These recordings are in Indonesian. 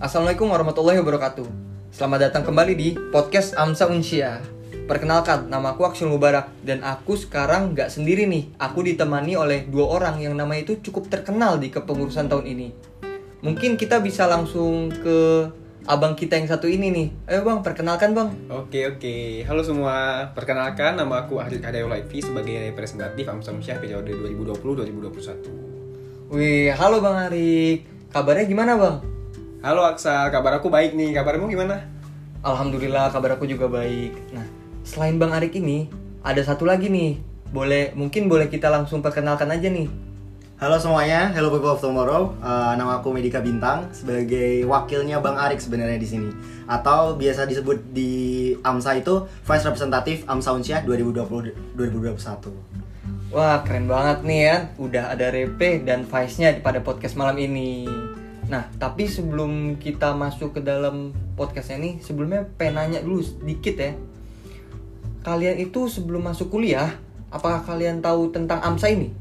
Assalamualaikum warahmatullahi wabarakatuh. Selamat datang kembali di podcast Amsa Unsia. Perkenalkan, nama aku Aksul Mubarak dan aku sekarang nggak sendiri nih. Aku ditemani oleh dua orang yang namanya itu cukup terkenal di kepengurusan tahun ini. Mungkin kita bisa langsung ke abang kita yang satu ini nih. Ayo bang, perkenalkan bang. Oke oke, halo semua. Perkenalkan nama aku Ahli Kadeo Laifi sebagai representatif Amsa Musyah periode 2020-2021. Wih, halo bang Arik. Kabarnya gimana bang? Halo Aksa, kabar aku baik nih. Kabarmu gimana? Alhamdulillah kabar aku juga baik. Nah, selain Bang Arik ini, ada satu lagi nih. Boleh, mungkin boleh kita langsung perkenalkan aja nih. Halo semuanya, hello people of tomorrow. Uh, nama aku Medika Bintang sebagai wakilnya Bang Arik sebenarnya di sini. Atau biasa disebut di AMSA itu Vice Representatif AMSA Unsyah 2020 2021. Wah, keren banget nih ya. Udah ada Repe dan Vice-nya pada podcast malam ini. Nah, tapi sebelum kita masuk ke dalam podcastnya ini, sebelumnya pengen nanya dulu sedikit ya. Kalian itu sebelum masuk kuliah, apakah kalian tahu tentang AMSA ini?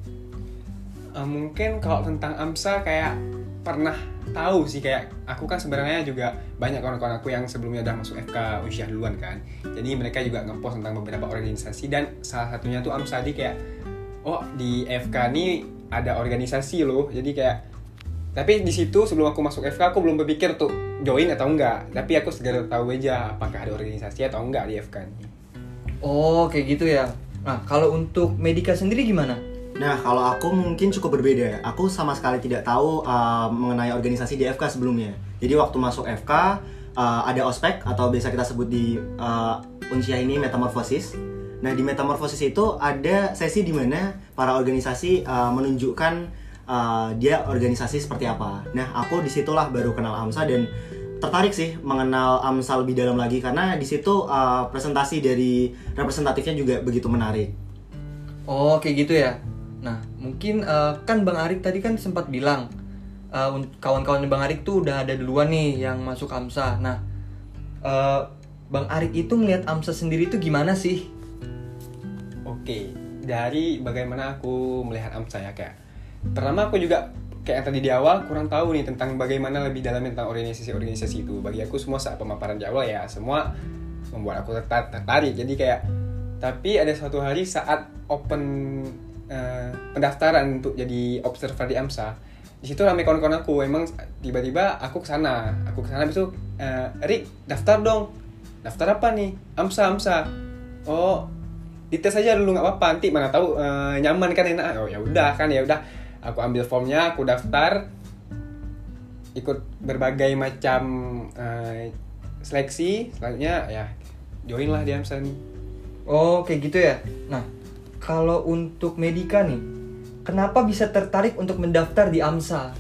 Uh, mungkin kalau tentang Amsa kayak pernah tahu sih kayak aku kan sebenarnya juga banyak kawan-kawan aku yang sebelumnya udah masuk FK Unsyah duluan kan. Jadi mereka juga ngepost tentang beberapa organisasi dan salah satunya tuh Amsa di kayak oh di FK nih ada organisasi loh. Jadi kayak tapi di situ sebelum aku masuk FK aku belum berpikir tuh join atau enggak tapi aku segera tahu aja apakah ada organisasi atau enggak di FK ini Oh, kayak gitu ya. Nah, kalau untuk Medika sendiri gimana? Nah, kalau aku mungkin cukup berbeda. Aku sama sekali tidak tahu uh, mengenai organisasi di FK sebelumnya. Jadi waktu masuk FK uh, ada ospek atau biasa kita sebut di uh, Unsyah ini metamorfosis. Nah, di metamorfosis itu ada sesi di mana para organisasi uh, menunjukkan uh, dia organisasi seperti apa. Nah, aku di situlah baru kenal AMSA dan tertarik sih mengenal AMSA lebih dalam lagi karena di situ uh, presentasi dari representatifnya juga begitu menarik. Oh, kayak gitu ya. Nah, mungkin eh, kan Bang Arik tadi kan sempat bilang eh, kawan-kawan Bang Arik tuh udah ada duluan nih yang masuk AMSA. Nah, eh, Bang Arik itu ngelihat AMSA sendiri itu gimana sih? oke dari bagaimana aku melihat AMSA ya kayak pertama aku juga kayak yang tadi di awal kurang tahu nih tentang bagaimana lebih dalam tentang organisasi-organisasi itu. Bagi aku semua saat pemaparan di awal ya semua membuat aku tertar- tertarik. Jadi kayak tapi ada suatu hari saat open eh, pendaftaran untuk jadi observer di AMSA di situ ramai kawan-kawan aku. Emang tiba-tiba aku ke sana aku ke sana habis itu eh, Rik daftar dong. Daftar apa nih? AMSA AMSA. Oh dites aja dulu nggak apa-apa. Nanti mana tahu eh, nyaman kan enak. Oh ya udah kan ya udah aku ambil formnya aku daftar ikut berbagai macam eh, seleksi selanjutnya ya join lah di AMSA nih Oh, kayak gitu ya. Nah, kalau untuk Medika nih, kenapa bisa tertarik untuk mendaftar di AMSA?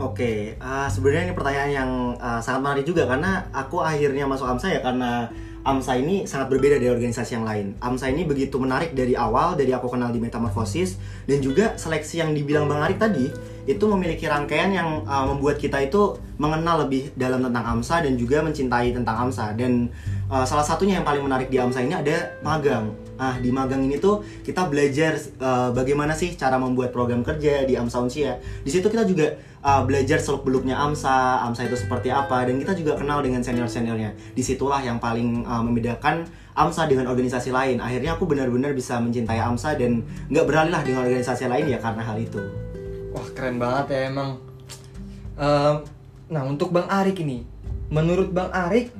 Oke, uh, sebenarnya ini pertanyaan yang uh, sangat menarik juga karena aku akhirnya masuk AMSA ya karena AMSA ini sangat berbeda dari organisasi yang lain. AMSA ini begitu menarik dari awal, dari aku kenal di Metamorphosis dan juga seleksi yang dibilang Bang Arik tadi itu memiliki rangkaian yang uh, membuat kita itu mengenal lebih dalam tentang AMSA dan juga mencintai tentang AMSA dan uh, salah satunya yang paling menarik di AMSA ini ada magang. Ah, di magang ini tuh kita belajar uh, bagaimana sih cara membuat program kerja di AMSA Unsia. Di situ kita juga uh, belajar seluk beluknya AMSA, AMSA itu seperti apa, dan kita juga kenal dengan senior seniornya. Di situlah yang paling uh, membedakan AMSA dengan organisasi lain. Akhirnya aku benar-benar bisa mencintai AMSA dan nggak beralih lah dengan organisasi lain ya karena hal itu. Wah, keren banget ya emang. Ehm, nah, untuk Bang Arik ini, menurut Bang Arik,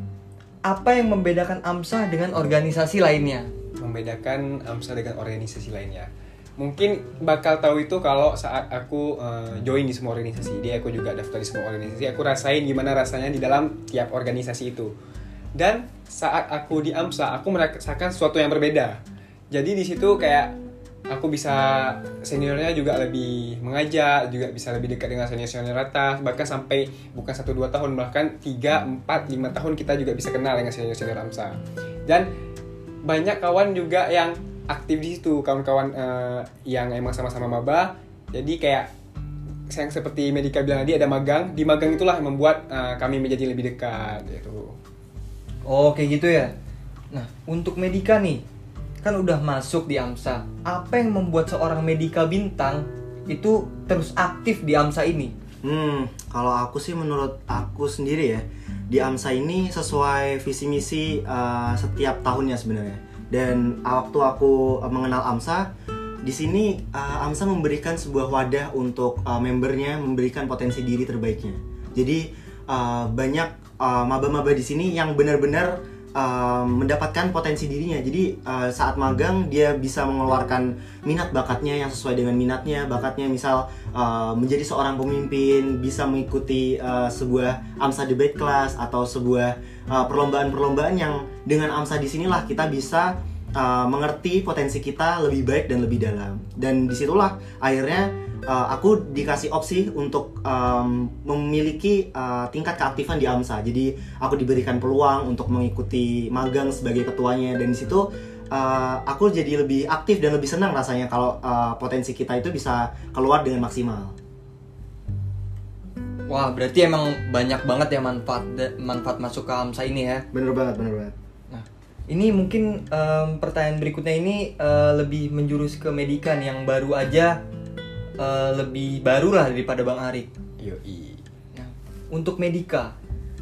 apa yang membedakan AMSA dengan organisasi lainnya? Membedakan AMSA dengan organisasi lainnya. Mungkin bakal tahu itu kalau saat aku eh, join di semua organisasi. Dia aku juga daftar di semua organisasi. Aku rasain gimana rasanya di dalam tiap organisasi itu. Dan saat aku di AMSA, aku merasakan sesuatu yang berbeda. Jadi di situ kayak aku bisa seniornya juga lebih mengajak, juga bisa lebih dekat dengan senior-senior atas, bahkan sampai bukan 1 2 tahun bahkan 3 4 5 tahun kita juga bisa kenal dengan senior-senior AMSA. Dan banyak kawan juga yang aktif di situ kawan-kawan eh, yang emang sama-sama maba jadi kayak yang seperti Medika bilang tadi ada magang di magang itulah yang membuat eh, kami menjadi lebih dekat gitu Oh, kayak gitu ya. Nah, untuk Medika nih, kan udah masuk di AMSA. Apa yang membuat seorang Medika bintang itu terus aktif di AMSA ini? Hmm, kalau aku sih menurut aku sendiri ya di AMSA ini sesuai visi misi uh, setiap tahunnya sebenarnya. Dan uh, waktu aku uh, mengenal AMSA, di sini uh, AMSA memberikan sebuah wadah untuk uh, membernya memberikan potensi diri terbaiknya. Jadi uh, banyak uh, maba-maba di sini yang benar-benar uh, mendapatkan potensi dirinya. Jadi uh, saat magang dia bisa mengeluarkan minat bakatnya yang sesuai dengan minatnya, bakatnya misal uh, menjadi seorang pemimpin, bisa mengikuti uh, sebuah AMSA debate class atau sebuah uh, perlombaan-perlombaan yang dengan AMSA di sinilah kita bisa uh, mengerti potensi kita lebih baik dan lebih dalam. Dan di situlah akhirnya uh, aku dikasih opsi untuk um, memiliki uh, tingkat keaktifan di AMSA. Jadi aku diberikan peluang untuk mengikuti magang sebagai ketuanya dan di situ uh, aku jadi lebih aktif dan lebih senang rasanya kalau uh, potensi kita itu bisa keluar dengan maksimal. Wah, berarti emang banyak banget ya manfaat manfaat masuk ke AMSA ini ya. Bener banget, bener banget. Ini mungkin em, pertanyaan berikutnya ini eh, lebih menjurus ke medikan yang baru aja eh, lebih baru lah daripada Bang Arik. Yoi. Nah, untuk Medika,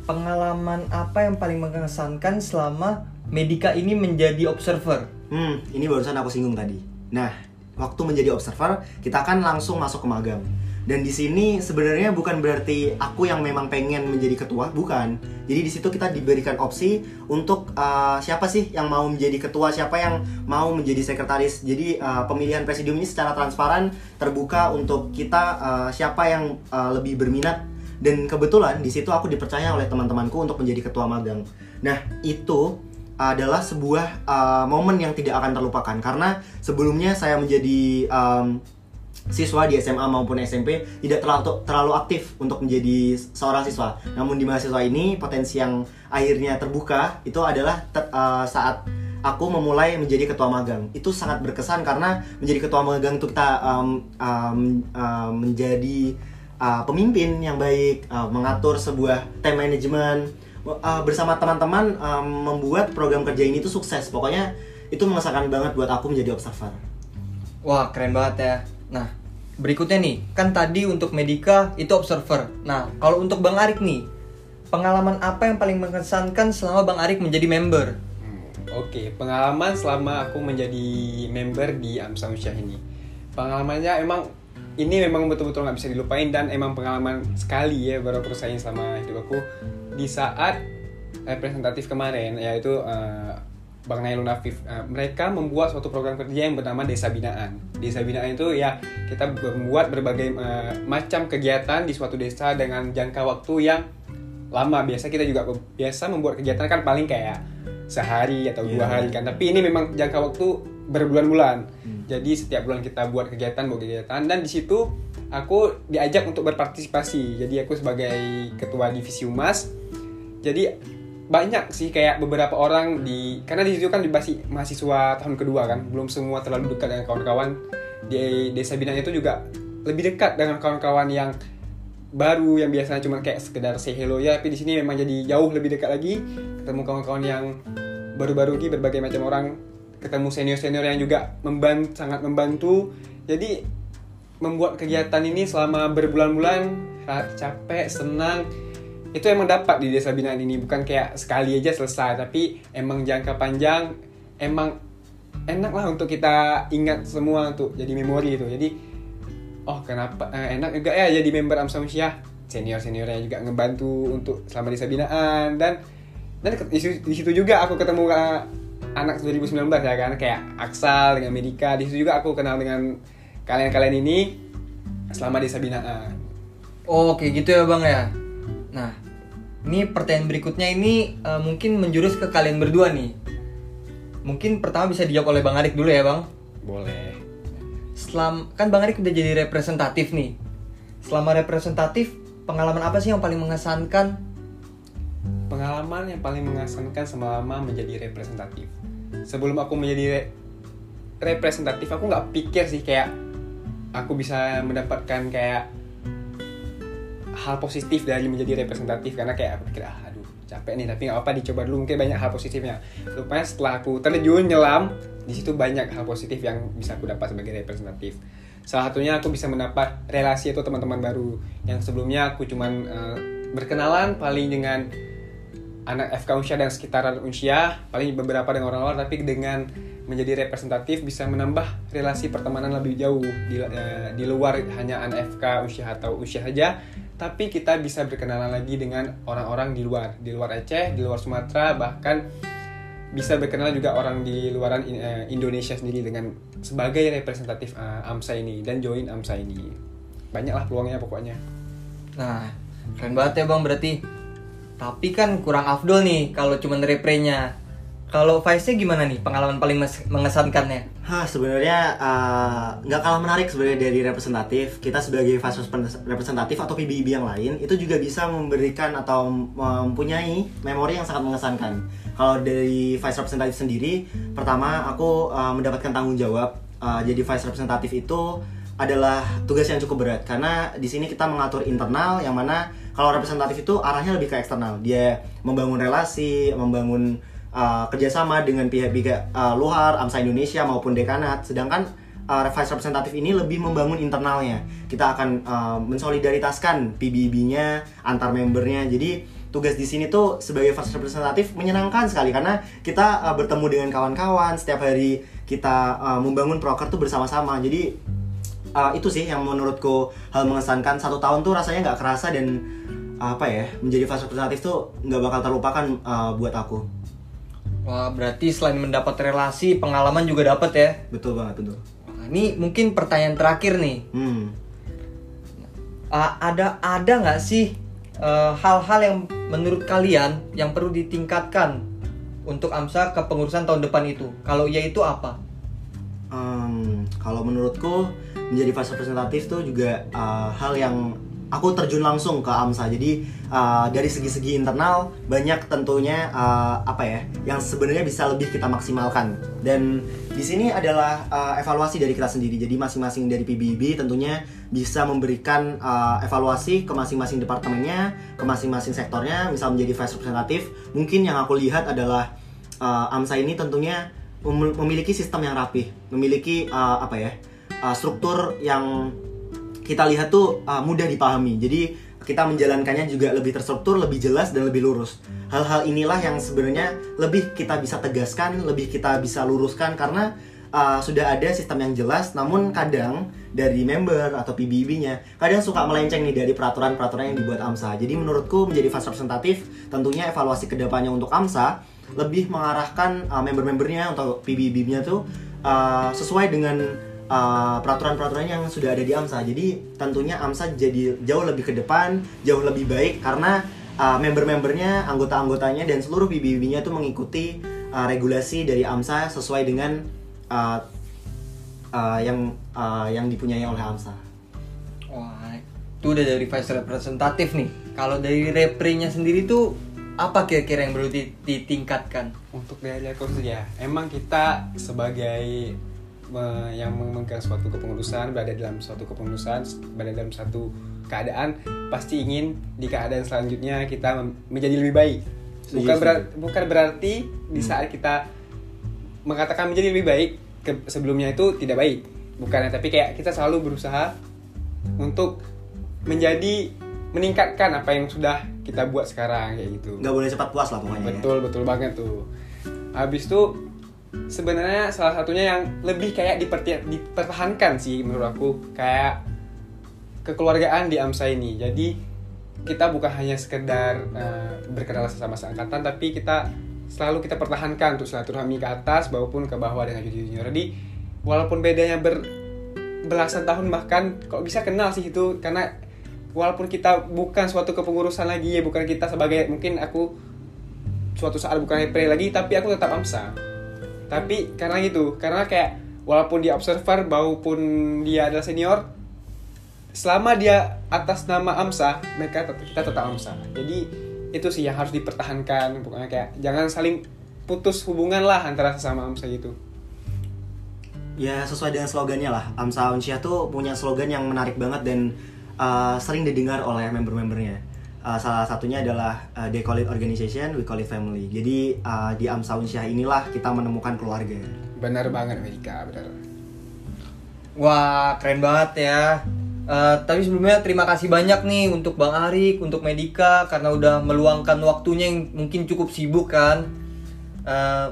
pengalaman apa yang paling mengesankan selama Medika ini menjadi observer? Hmm, ini barusan aku singgung tadi. Nah, waktu menjadi observer, kita akan langsung masuk ke magang. Dan di sini sebenarnya bukan berarti aku yang memang pengen menjadi ketua, bukan. Jadi di situ kita diberikan opsi untuk uh, siapa sih yang mau menjadi ketua, siapa yang mau menjadi sekretaris. Jadi uh, pemilihan presidium ini secara transparan terbuka untuk kita uh, siapa yang uh, lebih berminat dan kebetulan di situ aku dipercaya oleh teman-temanku untuk menjadi ketua magang. Nah, itu adalah sebuah uh, momen yang tidak akan terlupakan karena sebelumnya saya menjadi um, siswa di SMA maupun SMP tidak terlalu terlalu aktif untuk menjadi seorang siswa. Namun di mahasiswa ini potensi yang akhirnya terbuka itu adalah te- uh, saat aku memulai menjadi ketua magang. Itu sangat berkesan karena menjadi ketua magang itu kita um, um, um, menjadi uh, pemimpin yang baik, uh, mengatur sebuah time management uh, bersama teman-teman um, membuat program kerja ini tuh sukses. Pokoknya itu mengesankan banget buat aku menjadi observer. Wah, keren banget ya. Nah, berikutnya nih, kan tadi untuk Medika itu observer. Nah, kalau untuk Bang Arik nih, pengalaman apa yang paling mengesankan selama Bang Arik menjadi member? Hmm, Oke, pengalaman selama aku menjadi member di Amsa Unsyah ini. Pengalamannya emang ini memang betul-betul nggak bisa dilupain dan emang pengalaman sekali ya baru aku rasain selama hidup aku di saat representatif kemarin yaitu eh, Bang Nailun Afif. Eh, mereka membuat suatu program kerja yang bernama Desa Binaan. Desa Binaan itu ya kita membuat berbagai eh, macam kegiatan di suatu desa dengan jangka waktu yang lama. Biasa kita juga biasa membuat kegiatan kan paling kayak sehari atau dua Iya. hari kan. Tapi ini memang jangka waktu berbulan-bulan. Jadi setiap bulan kita buat kegiatan, buat kegiatan dan di situ aku diajak untuk berpartisipasi. Jadi aku sebagai ketua divisi humas. Jadi banyak sih kayak beberapa orang di karena di situ kan masih mahasiswa tahun kedua kan, belum semua terlalu dekat dengan kawan-kawan. Di desa binaan itu juga lebih dekat dengan kawan-kawan yang baru yang biasanya cuma kayak sekedar say hello ya tapi di sini memang jadi jauh lebih dekat lagi. Ketemu kawan-kawan yang baru-baru lagi berbagai macam orang. Ketemu senior-senior yang juga membantu sangat membantu. Jadi membuat kegiatan ini selama berbulan-bulan saat capek senang itu emang dapat di desa binaan ini bukan kayak sekali aja selesai tapi emang jangka panjang emang enak lah untuk kita ingat semua untuk jadi memori itu. Jadi oh kenapa eh, enak juga ya jadi member Amsa Unsyah senior seniornya juga ngebantu untuk selama desa binaan. Dan dan di situ, juga aku ketemu eh, anak 2019 ya kan kayak Aksal dengan Medika. Di situ juga aku kenal dengan kalian-kalian ini selama desa binaan. Oh, kayak gitu ya Bang ya. Nah, ini pertanyaan berikutnya ini eh, mungkin menjurus ke kalian berdua nih. Mungkin pertama bisa dijawab oleh Bang Arik dulu ya Bang. boleh Selam, kan Bang Arik udah jadi representatif nih. Selama representatif, pengalaman apa sih yang paling mengesankan? pengalaman yang paling mengesankan selama menjadi representatif sebelum aku menjadi re- representatif aku nggak pikir sih kayak aku bisa mendapatkan kayak hal positif dari menjadi representatif. Karena kayak aku pikir ah aduh capek nih tapi nggak apa dicoba dulu. Mungkin banyak hal positifnya. Rupanya setelah aku terjun nyelam di situ banyak hal positif yang bisa aku dapat sebagai representatif. Salah satunya aku bisa mendapat relasi atau teman-teman baru. Yang sebelumnya aku cuman eh, berkenalan paling dengan anak FK Unsya dan sekitaran Unsya paling beberapa dengan orang luar tapi dengan menjadi representatif bisa menambah relasi pertemanan lebih jauh. Di, eh, di luar hanya anak FK Unsya atau Unsya saja tapi kita bisa berkenalan lagi dengan orang-orang di luar di luar Aceh di luar Sumatera bahkan bisa berkenalan juga orang di luaran eh, Indonesia sendiri dengan sebagai representatif eh, AMSA ini dan join AMSA ini banyaklah peluangnya pokoknya Nah, keren banget ya bang berarti. Tapi kan kurang afdol nih kalau cuma reprenya. Kalau Vice-nya gimana nih pengalaman paling mengesankannya? Hah, sebenarnya uh, nggak kalah menarik sebenarnya dari representatif. Kita sebagai vice representatif atau PBB yang lain itu juga bisa memberikan atau mempunyai memori yang sangat mengesankan. Kalau dari vice representatif sendiri, pertama aku uh, mendapatkan tanggung jawab. Uh, jadi vice representatif itu adalah tugas yang cukup berat karena di sini kita mengatur internal yang mana kalau representatif itu arahnya lebih ke eksternal. Dia membangun relasi, membangun uh, kerjasama dengan pihak-pihak uh, luar, AMSA Indonesia maupun dekanat. Sedangkan uh, vice representatif ini lebih membangun internalnya. Kita akan uh, mensolidaritaskan PBB-nya antar membernya. Jadi tugas di sini tuh sebagai vice representatif menyenangkan sekali karena kita uh, bertemu dengan kawan-kawan setiap hari kita uh, membangun proker tuh bersama-sama. Jadi uh, itu sih yang menurutku hal mengesankan satu tahun tuh rasanya nggak kerasa dan apa ya menjadi vice representatif tuh nggak bakal terlupakan uh, buat aku. Wah, berarti selain mendapat relasi, pengalaman juga dapat ya. Betul banget betul. Wah, ini mungkin pertanyaan terakhir nih. Hmm. Ah, ada ada nggak sih eh, hal-hal yang menurut kalian yang perlu ditingkatkan untuk AMSA kepengurusan tahun depan itu? Kalau iya itu apa? Em, kalau menurutku menjadi vice representatif tuh juga uh, hal yang aku terjun langsung ke AMSA. Jadi uh, dari segi-segi internal banyak tentunya uh, apa ya yang sebenarnya bisa lebih kita maksimalkan. Dan di sini adalah uh, evaluasi dari kita sendiri. Jadi masing-masing dari PBB tentunya bisa memberikan uh, evaluasi ke masing-masing departemennya, ke masing-masing sektornya. Misal menjadi vice representatif, mungkin yang aku lihat adalah uh, AMSA ini tentunya mem- memiliki sistem yang rapih, memiliki uh, apa ya uh, struktur yang kita lihat tuh uh, mudah dipahami. Jadi kita menjalankannya juga lebih terstruktur, lebih jelas dan lebih lurus. Hal-hal inilah yang sebenarnya lebih kita bisa tegaskan, lebih kita bisa luruskan karena uh, sudah ada sistem yang jelas. Namun kadang dari member atau PBB-nya kadang suka melenceng nih dari peraturan-peraturan yang dibuat AMSA. Jadi menurutku menjadi vice representatif tentunya evaluasi ke depannya untuk AMSA lebih mengarahkan uh, member-membernya atau PBB-nya tuh uh, sesuai dengan uh, peraturan-peraturan yang sudah ada di AMSA. Jadi tentunya AMSA jadi jauh lebih ke depan, jauh lebih baik karena uh, member-membernya, anggota-anggotanya dan seluruh PBB-nya itu mengikuti uh, regulasi dari AMSA sesuai dengan uh, uh, yang uh, yang dipunyai oleh AMSA. Wah, itu udah dari vice representatif nih. Kalau dari reprenya sendiri tuh apa kira-kira yang perlu di- ditingkatkan? untuk dari aku ya emang kita sebagai yang memegang suatu kepengurusan berada dalam suatu kepengurusan berada dalam satu keadaan pasti ingin di keadaan selanjutnya kita menjadi lebih baik. Bukan Setuju, berar- bukan berarti di saat kita mengatakan menjadi lebih baik ke- sebelumnya itu tidak baik. Bukan tapi kayak kita selalu berusaha untuk menjadi meningkatkan apa yang sudah kita buat sekarang kayak gitu. Nggak boleh cepat puas lah pokoknya. ya. betul betul banget tuh. Habis itu sebenarnya salah satunya yang lebih kayak dipertahankan sih menurut aku kayak kekeluargaan di AMSA ini. Jadi kita bukan hanya sekedar eh, berkenal sesama seangkatan tapi kita selalu kita pertahankan untuk silaturahmi ke atas maupun ke bawah dengan junior jadi walaupun bedanya ber belasan tahun bahkan kok bisa kenal sih itu? Karena walaupun kita bukan suatu kepengurusan lagi ya bukan kita sebagai mungkin aku suatu saat bukan repre lagi tapi aku tetap AMSA tapi karena gitu karena kayak walaupun dia observer maupun dia adalah senior selama dia atas nama AMSA mereka tetap, kita tetap AMSA jadi itu sih yang harus dipertahankan pokoknya kayak jangan saling putus hubungan lah antara sesama AMSA gitu Ya sesuai dengan slogannya lah. AMSA Unsyah tuh punya slogan yang menarik banget dan uh, sering didengar oleh member-membernya. Uh, salah satunya adalah uh, they call it organization, we call it family. Jadi uh, di AMSA Unsyah inilah kita menemukan keluarga. benar banget Amerika benar Wah, keren banget ya. Eh, tapi sebelumnya terima kasih banyak nih untuk Bang Arik, untuk Medika karena udah meluangkan waktunya yang mungkin cukup sibuk kan. Eh,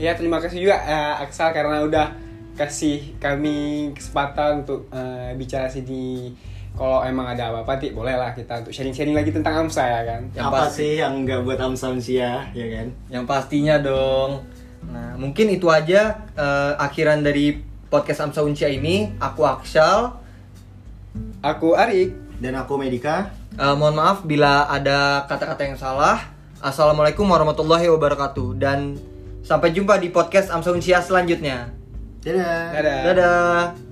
Ya terima kasih juga eh, Aksal karena udah kasih kami kesempatan untuk eh, bicara sini. Kalau emang ada apa-apa, Ti, boleh lah kita untuk sharing-sharing lagi tentang AMSA ya kan. Yang Apa pasti- sih yang nggak buat Amsa Unsia, ya kan? yang pastinya dong. Nah, mungkin itu aja eh, akhiran dari podcast Amsa Uncia ini. Aku Akshal. Aku Arik. Dan aku Medika. Eh, mohon maaf bila ada kata-kata yang salah. Assalamualaikum warahmatullahi wabarakatuh dan sampai jumpa di podcast Amsa Uncia selanjutnya. Dadah. Dadah. Dadah.